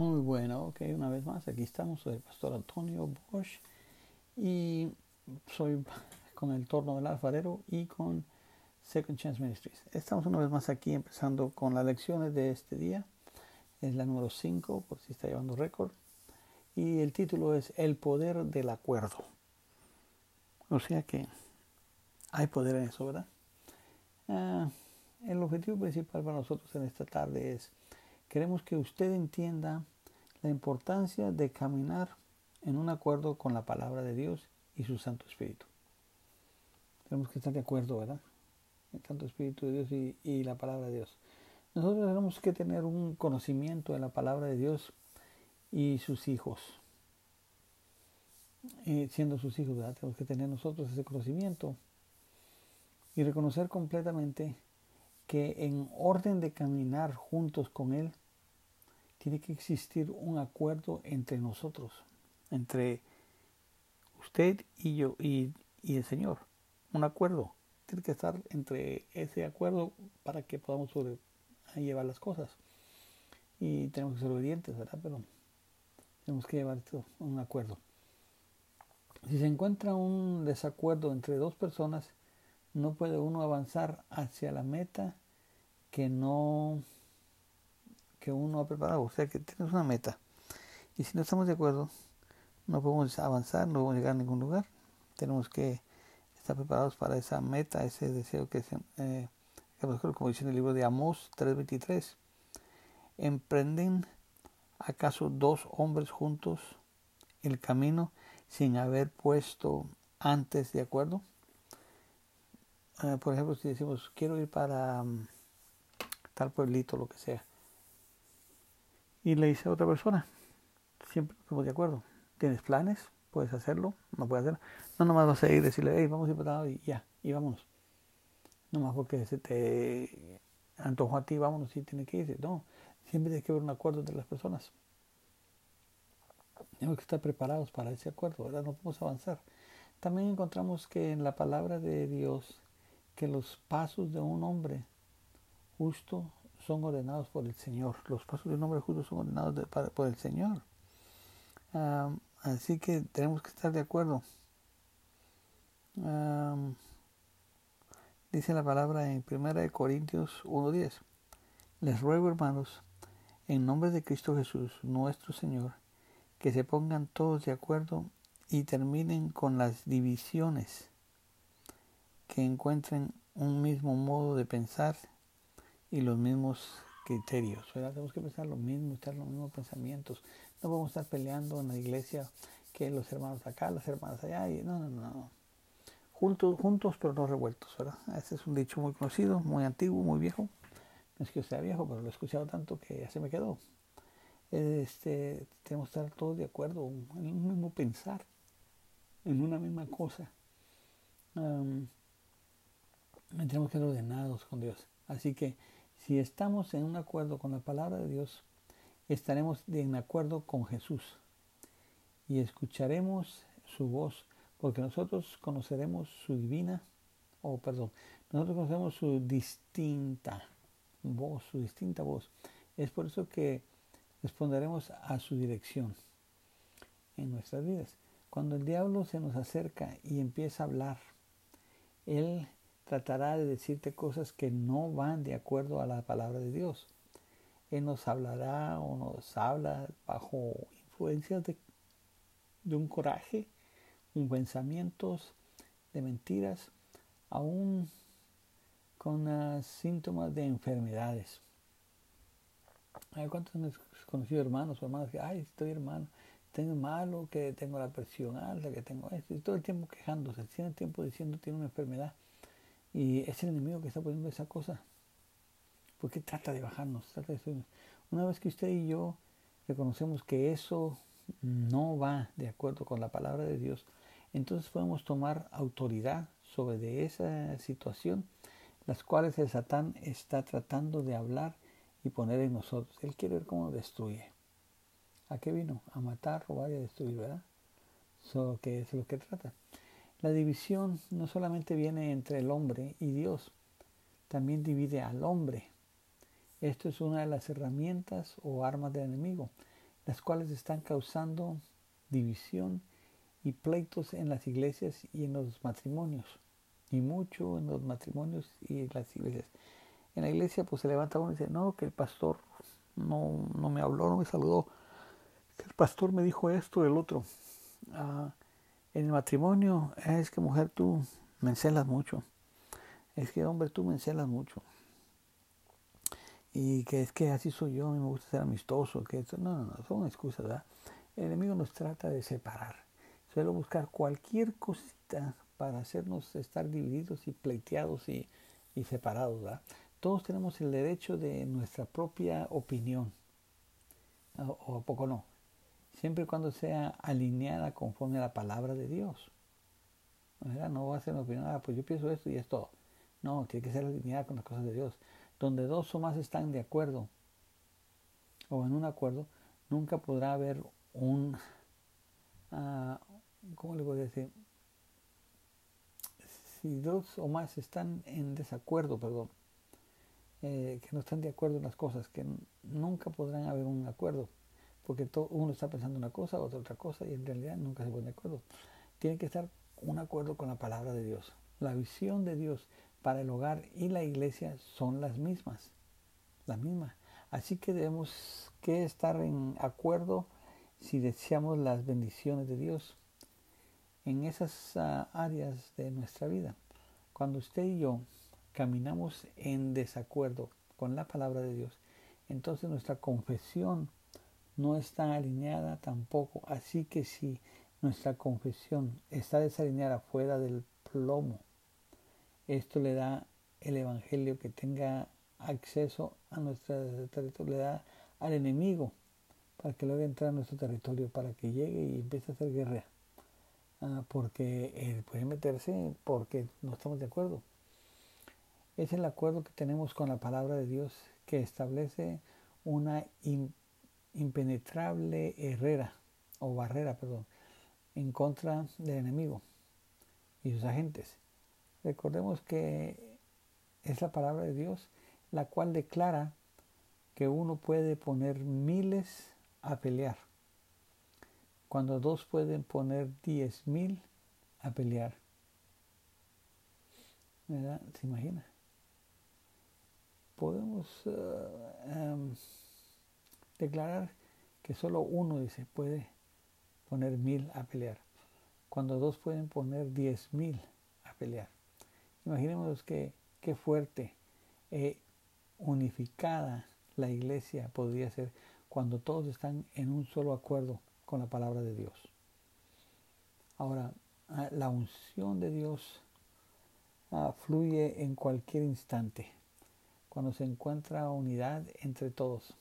Muy bueno, ok, una vez más, aquí estamos, soy el pastor Antonio Bosch y soy con el torno del alfarero y con Second Chance Ministries. Estamos una vez más aquí empezando con las lecciones de este día, es la número 5, por si está llevando récord, y el título es El poder del acuerdo. O sea que hay poder en eso, ¿verdad? Ah, el objetivo principal para nosotros en esta tarde es Queremos que usted entienda la importancia de caminar en un acuerdo con la palabra de Dios y su Santo Espíritu. Tenemos que estar de acuerdo, ¿verdad? El Santo Espíritu de Dios y, la palabra de Dios. Nosotros tenemos que tener un conocimiento de la palabra de Dios y sus hijos. Siendo sus hijos, ¿verdad? Tenemos que tener nosotros ese conocimiento y reconocer completamente que en orden de caminar juntos con Él, tiene que existir un acuerdo entre nosotros, entre usted y yo y, el Señor. Un acuerdo. Tiene que estar entre ese acuerdo para que podamos llevar las cosas. Y tenemos que ser obedientes, ¿verdad? Pero tenemos que llevar esto, un acuerdo. Si se encuentra un desacuerdo entre dos personas, no puede uno avanzar hacia la meta que no que uno ha preparado. O sea que tienes una meta. Y si no estamos de acuerdo, no podemos avanzar, no podemos llegar a ningún lugar. Tenemos que estar preparados para esa meta, ese deseo que, se, eh, como dice en el libro de Amós 3:23. ¿Emprenden acaso dos hombres juntos el camino sin haber puesto antes de acuerdo? Eh, por ejemplo, si decimos, quiero ir para mm, tal pueblito, lo que sea, y le dice a otra persona, siempre estamos de acuerdo, tienes planes, puedes hacerlo, no puedes hacerlo, no nomás vas a ir y decirle, hey, vamos a ir para y ya, y vámonos. Nomás porque se te antojó a ti, vámonos, y tiene que irse. No, siempre tiene que haber un acuerdo entre las personas. Tenemos que estar preparados para ese acuerdo, ¿verdad? No podemos avanzar. También encontramos que en la palabra de Dios, que los pasos de un hombre justo son ordenados por el Señor. Los pasos de un hombre justo son ordenados por el Señor. así que tenemos que estar de acuerdo. dice la palabra en 1 Corintios 1.10. Les ruego, hermanos, en nombre de Cristo Jesús, nuestro Señor, que se pongan todos de acuerdo y terminen con las divisiones, que encuentren un mismo modo de pensar y los mismos criterios, ¿verdad? Tenemos que pensar lo mismo, estar los mismos pensamientos. No podemos estar peleando en la iglesia que los hermanos acá, las hermanas allá. Y, no, no, no. Juntos, juntos pero no revueltos, ¿verdad? Ese es un dicho muy conocido, muy antiguo, muy viejo. No es que sea viejo, pero lo he escuchado tanto que ya se me quedó. Este, tenemos que estar todos de acuerdo en un mismo pensar, en una misma cosa. tenemos que ser ordenados con Dios. Así que si estamos en un acuerdo con la palabra de Dios, estaremos en acuerdo con Jesús y escucharemos su voz, porque nosotros conoceremos su divina, o perdón, nosotros conocemos su distinta voz, su distinta voz. Es por eso que responderemos a su dirección en nuestras vidas. Cuando el diablo se nos acerca y empieza a hablar, él tratará de decirte cosas que no van de acuerdo a la palabra de Dios. Él nos hablará o nos habla bajo influencias de, un coraje, un pensamientos de mentiras, aún con síntomas de enfermedades. Hay cuántos han conocido hermanos o hermanas que, ay, estoy hermano, tengo malo, que tengo la presión alta, que tengo esto, y todo el tiempo quejándose, todo el tiempo diciendo tiene una enfermedad. Y es el enemigo que está poniendo esa cosa. Porque trata de bajarnos, trata de Una vez que usted y yo reconocemos que eso no va de acuerdo con la palabra de Dios, entonces podemos tomar autoridad sobre de esa situación, las cuales el Satán está tratando de hablar y poner en nosotros. Él quiere ver cómo destruye. ¿A qué vino? A matar, robar y a destruir, ¿verdad? Eso que es lo que trata. La división no solamente viene entre el hombre y Dios, también divide al hombre. Esto es una de las herramientas o armas del enemigo. las cuales están causando división y pleitos en las iglesias y en los matrimonios, y mucho en los matrimonios y en las iglesias. En la iglesia pues se levanta uno y dice, no, que el pastor no, no me habló, no me saludó, que el pastor me dijo esto, el otro. Ah, en el matrimonio es que mujer tú me encelas mucho, es que hombre tú me encelas mucho. Y que es que así soy yo, a mí me gusta ser amistoso, que no, no, no, son excusas, ¿verdad? El enemigo nos trata de separar. Suelo buscar cualquier cosita para hacernos estar divididos y pleiteados y, y separados, ¿verdad? Todos tenemos el derecho de nuestra propia opinión, o, a poco no, siempre y cuando sea alineada conforme a la palabra de Dios. No va a ser una opinión, ah, pues yo pienso esto y es todo. No, tiene que ser alineada con las cosas de Dios. Donde dos o más están de acuerdo o en un acuerdo, nunca podrá haber un, uh, ¿cómo le voy a decir? Si dos o más están en desacuerdo, perdón, eh, que no están de acuerdo en las cosas, que nunca podrán haber un acuerdo, porque todo, uno está pensando una cosa, otro otra cosa, y en realidad nunca se pone de acuerdo. Tiene que estar un acuerdo con la palabra de Dios. La visión de Dios para el hogar y la iglesia son las mismas, las mismas. Así que debemos que estar en acuerdo si deseamos las bendiciones de Dios en esas uh, áreas de nuestra vida. Cuando usted y yo caminamos en desacuerdo con la palabra de Dios, entonces nuestra confesión no está alineada tampoco. Así que si nuestra confesión está desalineada fuera del plomo, esto le da el Evangelio que tenga acceso a nuestro territorio, le da al enemigo para que luego entre a nuestro territorio, para que llegue y empiece a hacer guerra. Ah, porque él puede meterse porque no estamos de acuerdo es el acuerdo que tenemos con la palabra de Dios que establece una impenetrable herrera o barrera, perdón, en contra del enemigo y sus agentes. Recordemos que es la palabra de Dios la cual declara que uno puede poner miles a pelear, cuando dos pueden poner diez mil a pelear. ¿Se imagina? podemos eh, em, declarar que solo uno dice puede poner mil a pelear, cuando dos pueden poner diez mil a pelear. Imaginemos que qué fuerte e unificada la iglesia podría ser cuando todos están en un solo acuerdo con la palabra de Dios. Ahora, ah, la unción de Dios ah, fluye en cualquier instante cuando se encuentra unidad entre todos.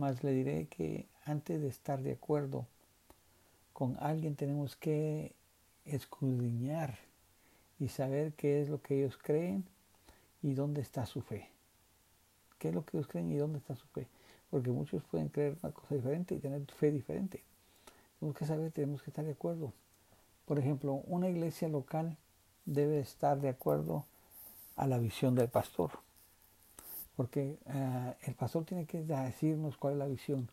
Mas le diré que antes de estar de acuerdo con alguien tenemos que escudriñar y saber qué es lo que ellos creen y dónde está su fe. ¿Qué es lo que ellos creen y dónde está su fe? Porque muchos pueden creer una cosa diferente y tener fe diferente. Tenemos que saber, tenemos que estar de acuerdo. Por ejemplo, una iglesia local debe estar de acuerdo a la visión del pastor porque eh, el pastor tiene que decirnos cuál es la visión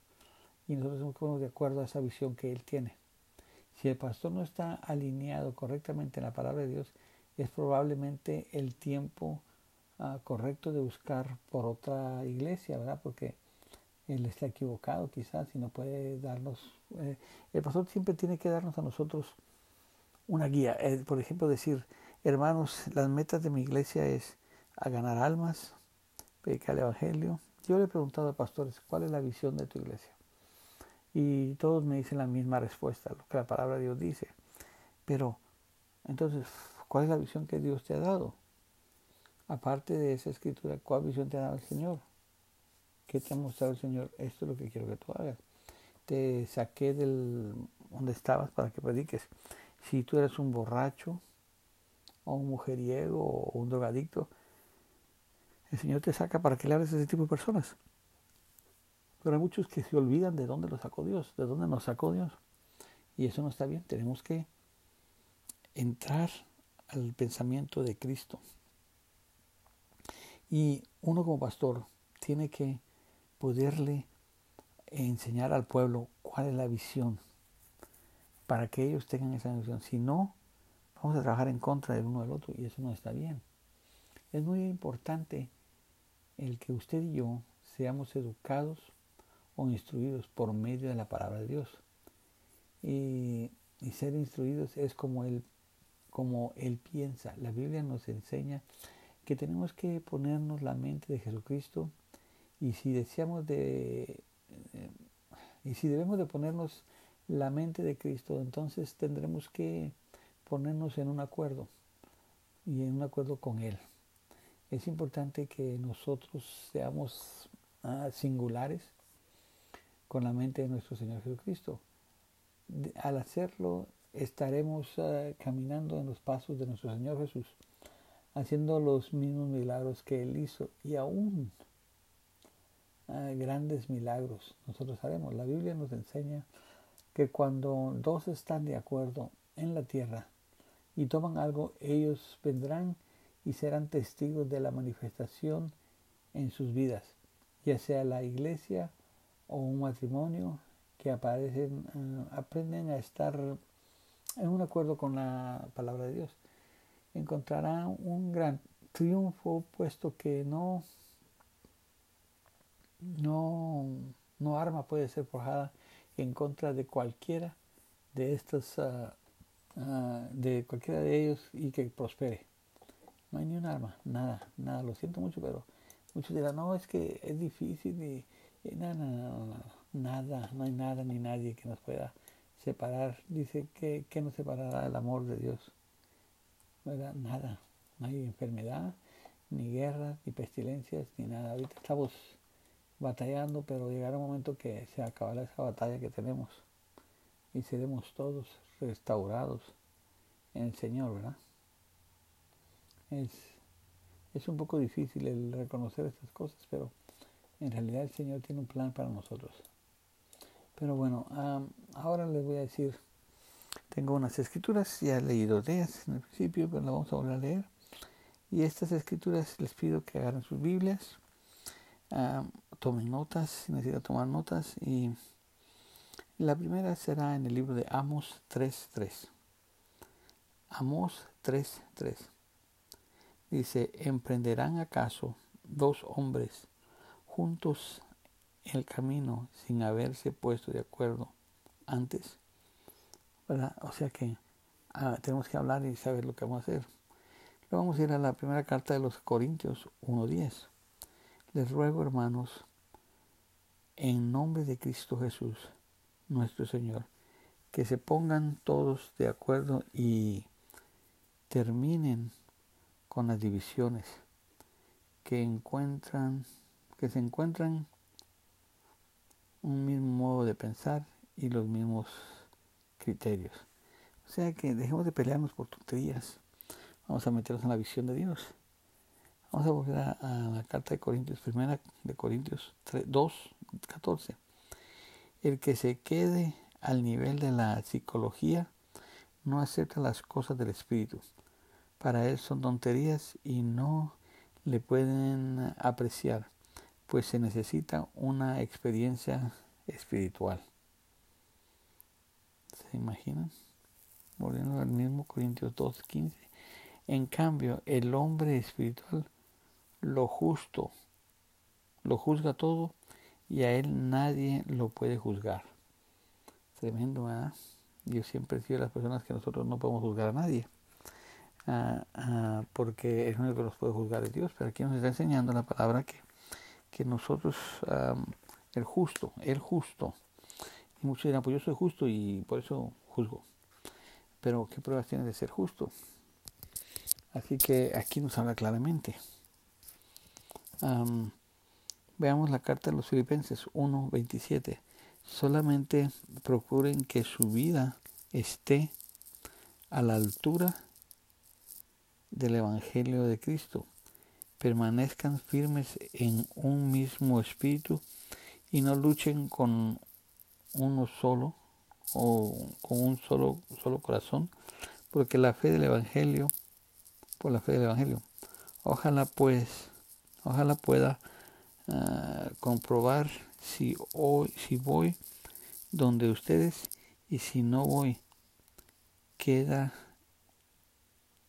y nosotros estamos de acuerdo a esa visión que él tiene. Si el pastor no está alineado correctamente en la palabra de Dios, es probablemente el tiempo ah, correcto de buscar por otra iglesia, ¿verdad? Porque él está equivocado quizás y no puede darnos... Eh, el pastor siempre tiene que darnos a nosotros una guía. Eh, por ejemplo, decir, hermanos, las metas de mi iglesia es a ganar almas, predicar el Evangelio. Yo le he preguntado a pastores, ¿cuál es la visión de tu iglesia? Y todos me dicen la misma respuesta, lo que la palabra de Dios dice. Pero, entonces, ¿cuál es la visión que Dios te ha dado? Aparte de esa escritura, ¿cuál visión te ha dado el Señor? ¿Qué te ha mostrado el Señor? Esto es lo que quiero que tú hagas. Te saqué del donde estabas para que prediques. Si tú eres un borracho, o un mujeriego, o un drogadicto, el Señor te saca para que le hables a ese tipo de personas. Pero hay muchos que se olvidan de dónde lo sacó Dios, de dónde nos sacó Dios. Y eso no está bien. Tenemos que entrar al pensamiento de Cristo. Y uno como pastor tiene que poderle enseñar al pueblo cuál es la visión para que ellos tengan esa visión. Si no, vamos a trabajar en contra del uno del otro y eso no está bien. Es muy importante el que usted y yo seamos educados o instruidos por medio de la palabra de Dios. Y, ser instruidos es como él, como él piensa. La Biblia nos enseña que tenemos que ponernos la mente de Jesucristo y si deseamos de eh, y si debemos de ponernos la mente de Cristo, entonces tendremos que ponernos en un acuerdo y en un acuerdo con Él. Es importante que nosotros seamos ah, singulares con la mente de nuestro Señor Jesucristo. Al hacerlo, estaremos ah, caminando en los pasos de nuestro Señor Jesús, haciendo los mismos milagros que Él hizo y aún ah, grandes milagros nosotros haremos. La Biblia nos enseña que cuando dos están de acuerdo en la tierra y toman algo, ellos vendrán y serán testigos de la manifestación en sus vidas, ya sea la iglesia o un matrimonio que aparecen, eh, aprenden a estar en un acuerdo con la palabra de Dios. Encontrarán un gran triunfo puesto que no, no, no arma puede ser forjada en contra de cualquiera de estos, ah, ah, de cualquiera de ellos y que prospere. No hay ni un arma, nada, nada, lo siento mucho, pero muchos dirán, no, es que es difícil y, nada, nada, nada, no hay nada ni nadie que nos pueda separar. Dice que, que nos separará el amor de Dios. Nada, no hay enfermedad, ni guerra, ni pestilencias, ni nada. Ahorita estamos batallando, pero llegará un momento que se acabará esa batalla que tenemos y seremos todos restaurados en el Señor, ¿verdad? Es, es un poco difícil el reconocer estas cosas, pero en realidad el Señor tiene un plan para nosotros. Pero bueno, ahora les voy a decir, tengo unas escrituras, ya he leído de ellas en el principio, pero las vamos a volver a leer. Y estas escrituras les pido que agarren sus Biblias tomen notas, si necesita tomar notas. Y la primera será en el libro de Amos 3.3. Amos 3.3. Dice, ¿emprenderán acaso dos hombres juntos el camino sin haberse puesto de acuerdo antes? O sea que ah, tenemos que hablar y saber lo que vamos a hacer. Luego vamos a ir a la primera carta de los Corintios 1.10. Les ruego, hermanos, en nombre de Cristo Jesús, nuestro Señor, que se pongan todos de acuerdo y terminen con las divisiones que encuentran, que se encuentran un mismo modo de pensar y los mismos criterios. O sea que dejemos de pelearnos por tonterías. Vamos a meternos en la visión de Dios. Vamos a volver a, la carta de Corintios, primera de Corintios 2, 14. El que se quede al nivel de la psicología no acepta las cosas del espíritu. Para él son tonterías y no le pueden apreciar, pues se necesita una experiencia espiritual. ¿Se imaginan? Volviendo al mismo Corintios 2, 15. En cambio, el hombre espiritual lo justo, lo juzga todo y a él nadie lo puede juzgar. Tremendo, ¿verdad? Yo siempre he sido de las personas que nosotros no podemos juzgar a nadie, ah, ah, porque el único que nos puede juzgar es Dios, pero aquí nos está enseñando la palabra que, que nosotros, el justo, el justo, y muchos dirán, pues yo soy justo y por eso juzgo. Pero ¿qué pruebas tiene de ser justo? Así que aquí nos habla claramente veamos la carta de los Filipenses 1.27. Solamente procuren que su vida esté a la altura del Evangelio de Cristo. Permanezcan firmes en un mismo espíritu y no luchen con uno solo o con un solo, solo corazón, porque la fe del Evangelio, por la fe del Evangelio. Ojalá pues Ojalá pueda ah, comprobar si, hoy, si voy donde ustedes y si no voy, queda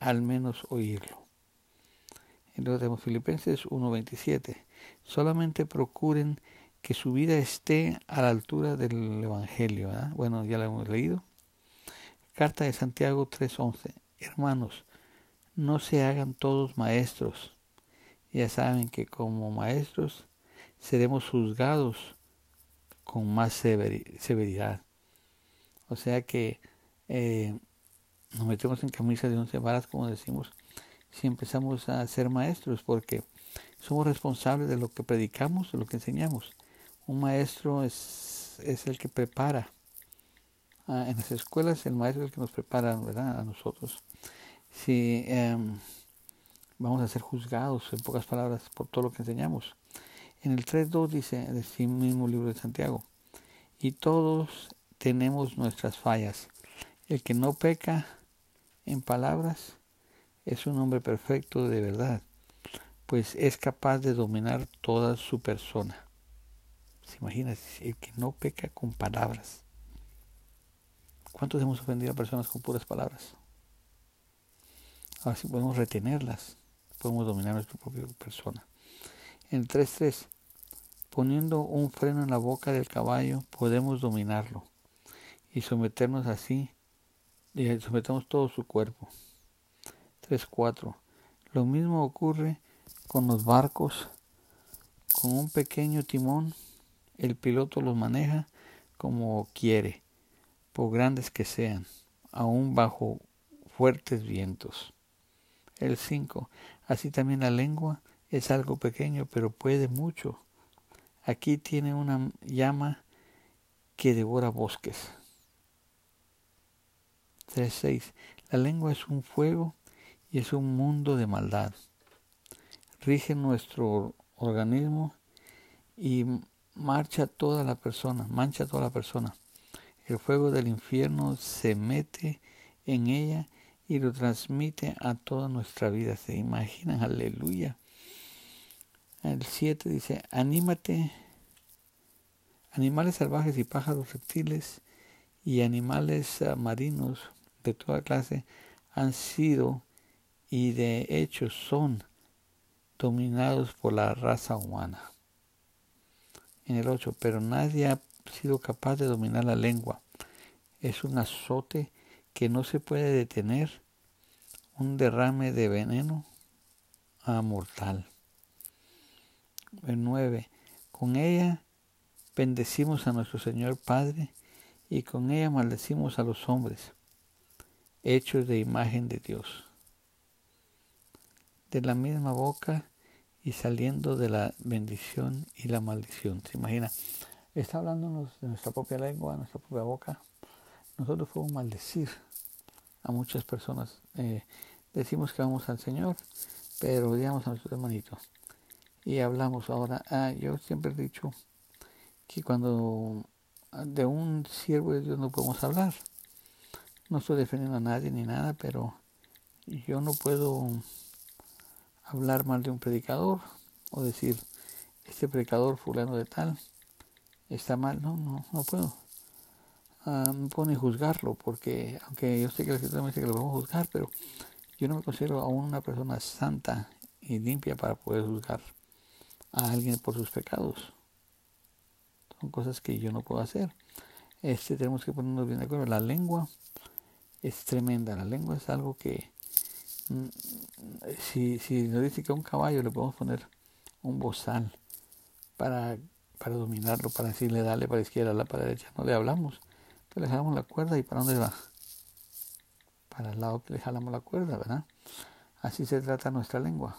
al menos oírlo. Y luego tenemos Filipenses 1.27. Solamente procuren que su vida esté a la altura del Evangelio. Bueno, ya lo hemos leído. Carta de Santiago 3.11. Hermanos, no se hagan todos maestros. Ya saben que como maestros seremos juzgados con más severidad. O sea que eh, nos metemos en camisa de once varas, como decimos, si empezamos a ser maestros, porque somos responsables de lo que predicamos, de lo que enseñamos. Un maestro es, es el que prepara. Ah, en las escuelas el maestro es el que nos prepara ¿verdad? a nosotros. Si em, vamos a ser juzgados, en pocas palabras, por todo lo que enseñamos. En el 3.2 dice, en el mismo libro de Santiago, y todos tenemos nuestras fallas. El que no peca en palabras es un hombre perfecto de verdad, pues es capaz de dominar toda su persona. ¿Se imagina? El que no peca con palabras. ¿Cuántos hemos ofendido a personas con puras palabras? Ahora sí podemos retenerlas, podemos dominar nuestra propia persona. En el 3.3, poniendo un freno en la boca del caballo, podemos dominarlo y someternos así, y sometemos todo su cuerpo. 3.4. Lo mismo ocurre con los barcos. Con un pequeño timón, el piloto los maneja como quiere, por grandes que sean, aún bajo fuertes vientos. El 5. Así también la lengua es algo pequeño, pero puede mucho. Aquí tiene una llama que devora bosques. 3.6. La lengua es un fuego y es un mundo de maldad. Rige nuestro organismo y marcha toda la persona, mancha toda la persona. El fuego del infierno se mete en ella y lo transmite a toda nuestra vida. ¿Se imaginan? Aleluya. El 7 dice, anímate, animales salvajes y pájaros reptiles y animales ah, marinos de toda clase han sido y de hecho son dominados por la raza humana. En el 8, pero nadie ha sido capaz de dominar la lengua. Es un azote que no se puede detener, un derrame de veneno a mortal. El 9, con ella bendecimos a nuestro Señor Padre y con ella maldecimos a los hombres, hechos de imagen de Dios de la misma boca y saliendo de la bendición y la maldición. ¿Se imagina? Está hablándonos de nuestra propia lengua, nuestra propia boca. Nosotros podemos maldecir a muchas personas. Eh, decimos que vamos al Señor, pero odiamos a nuestros hermanitos. Y hablamos ahora. Ah, yo siempre he dicho que cuando de un siervo de Dios no podemos hablar. No estoy defendiendo a nadie ni nada, pero yo no puedo hablar mal de un predicador o decir, este predicador fulano de tal está mal. No, no, no puedo. Ah, no puedo ni juzgarlo porque, aunque yo sé que la escritura me dice que lo podemos juzgar, pero yo no me considero aún una persona santa y limpia para poder juzgar a alguien por sus pecados. Son cosas que yo no puedo hacer. Este tenemos que ponernos bien de acuerdo. La lengua es tremenda. La lengua es algo que Mm, si, si nos dice que a un caballo le podemos poner un bozal para, para dominarlo, para decirle dale para la izquierda, la para la derecha, no le hablamos, entonces le jalamos la cuerda y para dónde va? Para el lado que le jalamos la cuerda, ¿verdad? Así se trata nuestra lengua.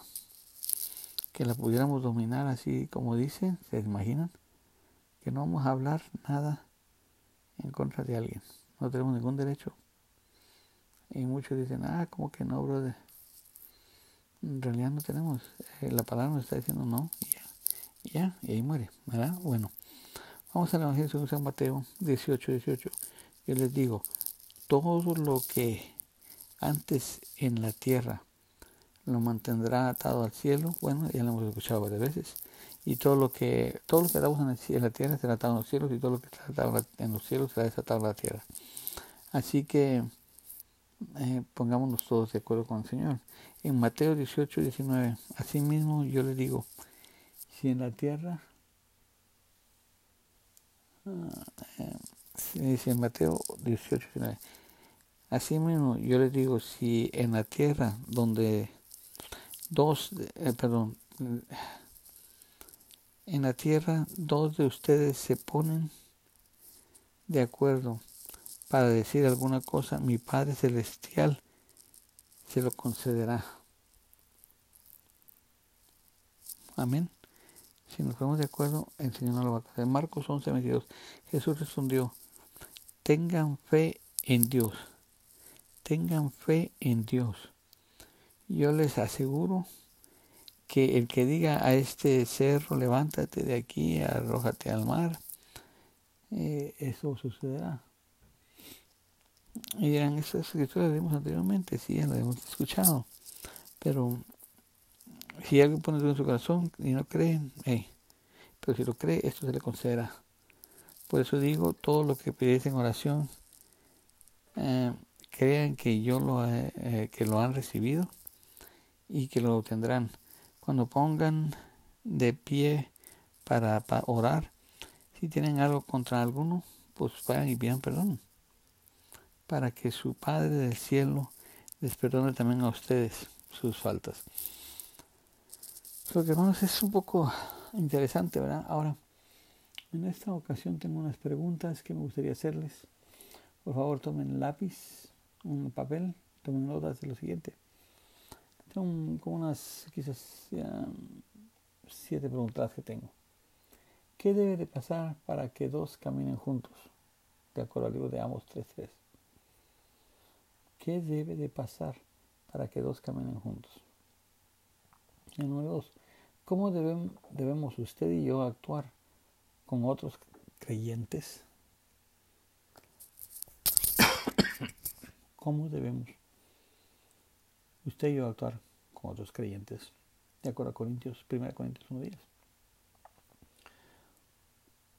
Que la pudiéramos dominar así como dice, ¿se imaginan? Que no vamos a hablar nada en contra de alguien. No tenemos ningún derecho y muchos dicen, ah, como que no, brother. En realidad no tenemos. Eh, la palabra nos está diciendo no, ya, ya, y ahí muere, ¿verdad? Bueno, vamos al Evangelio según San Mateo 18, 18. Yo les digo, todo lo que antes en la tierra lo mantendrá atado al cielo, bueno, ya lo hemos escuchado varias veces, y todo lo que todo lo que atamos en, la tierra será atado en los cielos y todo lo que está atado en los cielos será desatado en la tierra. Así que eh, pongámonos todos de acuerdo con el Señor. En Mateo 18, 19, así mismo yo le digo, si en la tierra, ah, eh, en Mateo 18, 19, así mismo yo le digo, si en la tierra donde dos, eh, perdón, en la tierra dos de ustedes se ponen de acuerdo para decir alguna cosa, mi Padre Celestial se lo concederá. Amén. Si nos ponemos de acuerdo, el Señor no lo va a. Marcos 11, 22. Jesús respondió, tengan fe en Dios. Tengan fe en Dios. Yo les aseguro que el que diga a este cerro, levántate de aquí, arrójate al mar, eh, eso sucederá. Y dirán, esas escrituras las vimos anteriormente, sí, las hemos escuchado. Pero si alguien pone en su corazón y no cree, pero si lo cree, esto se le concederá. Por eso digo, todo lo que pides en oración, eh, crean que yo lo, eh, que lo han recibido y que lo tendrán. Cuando pongan de pie para, para orar, si tienen algo contra alguno, pues vayan y pidan perdón para que su Padre del cielo les perdone también a ustedes sus faltas. Lo que hermanos es un poco interesante, ¿verdad? Ahora, en esta ocasión tengo unas preguntas que me gustaría hacerles. Por favor, tomen lápiz, un papel, tomen notas de lo siguiente. Tengo como unas, quizás, siete preguntas que tengo. ¿Qué debe de pasar para que dos caminen juntos? De acuerdo al libro de Amos 3.3. ¿Qué debe de pasar para que dos caminen juntos? Y número dos, ¿cómo debemos usted y yo actuar con otros creyentes? ¿Cómo debemos usted y yo actuar con otros creyentes? De acuerdo a Corintios, 1 Corintios 1.10.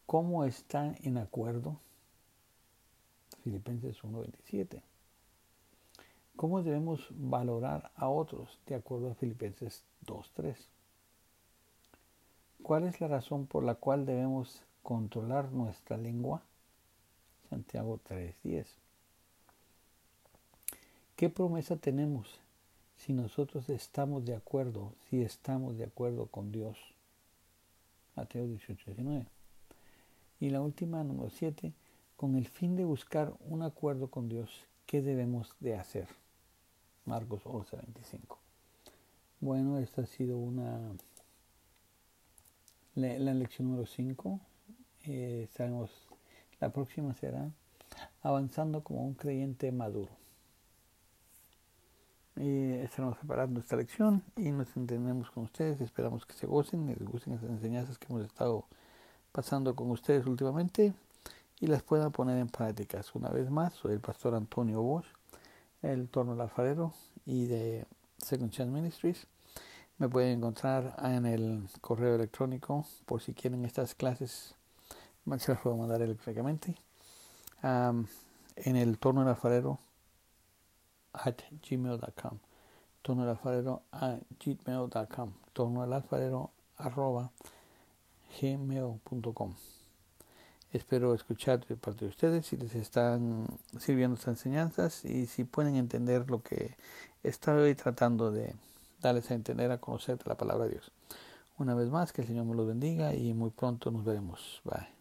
¿Cómo están en acuerdo? Filipenses 1.27. ¿Cómo debemos valorar a otros de acuerdo a Filipenses 2.3? ¿Cuál es la razón por la cual debemos controlar nuestra lengua? Santiago 3.10. ¿Qué promesa tenemos si nosotros estamos de acuerdo, si estamos de acuerdo con Dios? Mateo 18.19. Y la última, número 7, con el fin de buscar un acuerdo con Dios, ¿qué debemos de hacer? Marcos 11, 25. Bueno, esta ha sido una la, lección número 5. Eh, sabemos, la próxima será avanzando como un creyente maduro. Eh, estaremos preparando esta lección y nos entendemos con ustedes. Esperamos que se gocen, les gusten estas enseñanzas que hemos estado pasando con ustedes últimamente y las puedan poner en prácticas. Una vez más, soy el pastor Antonio Bosch el Torno al Alfarero y de Second Chance Ministries. Me pueden encontrar en el correo electrónico por si quieren estas clases. Se las puedo mandar electrónicamente. en el torno al alfarero at gmail.com. Torno al alfarero at gmail.com. Torno al alfarero arroba gmail.com. Espero escuchar de parte de ustedes si les están sirviendo estas enseñanzas y si pueden entender lo que estoy tratando de darles a entender, a conocer la palabra de Dios. Una vez más, que el Señor me los bendiga y muy pronto nos veremos. Bye.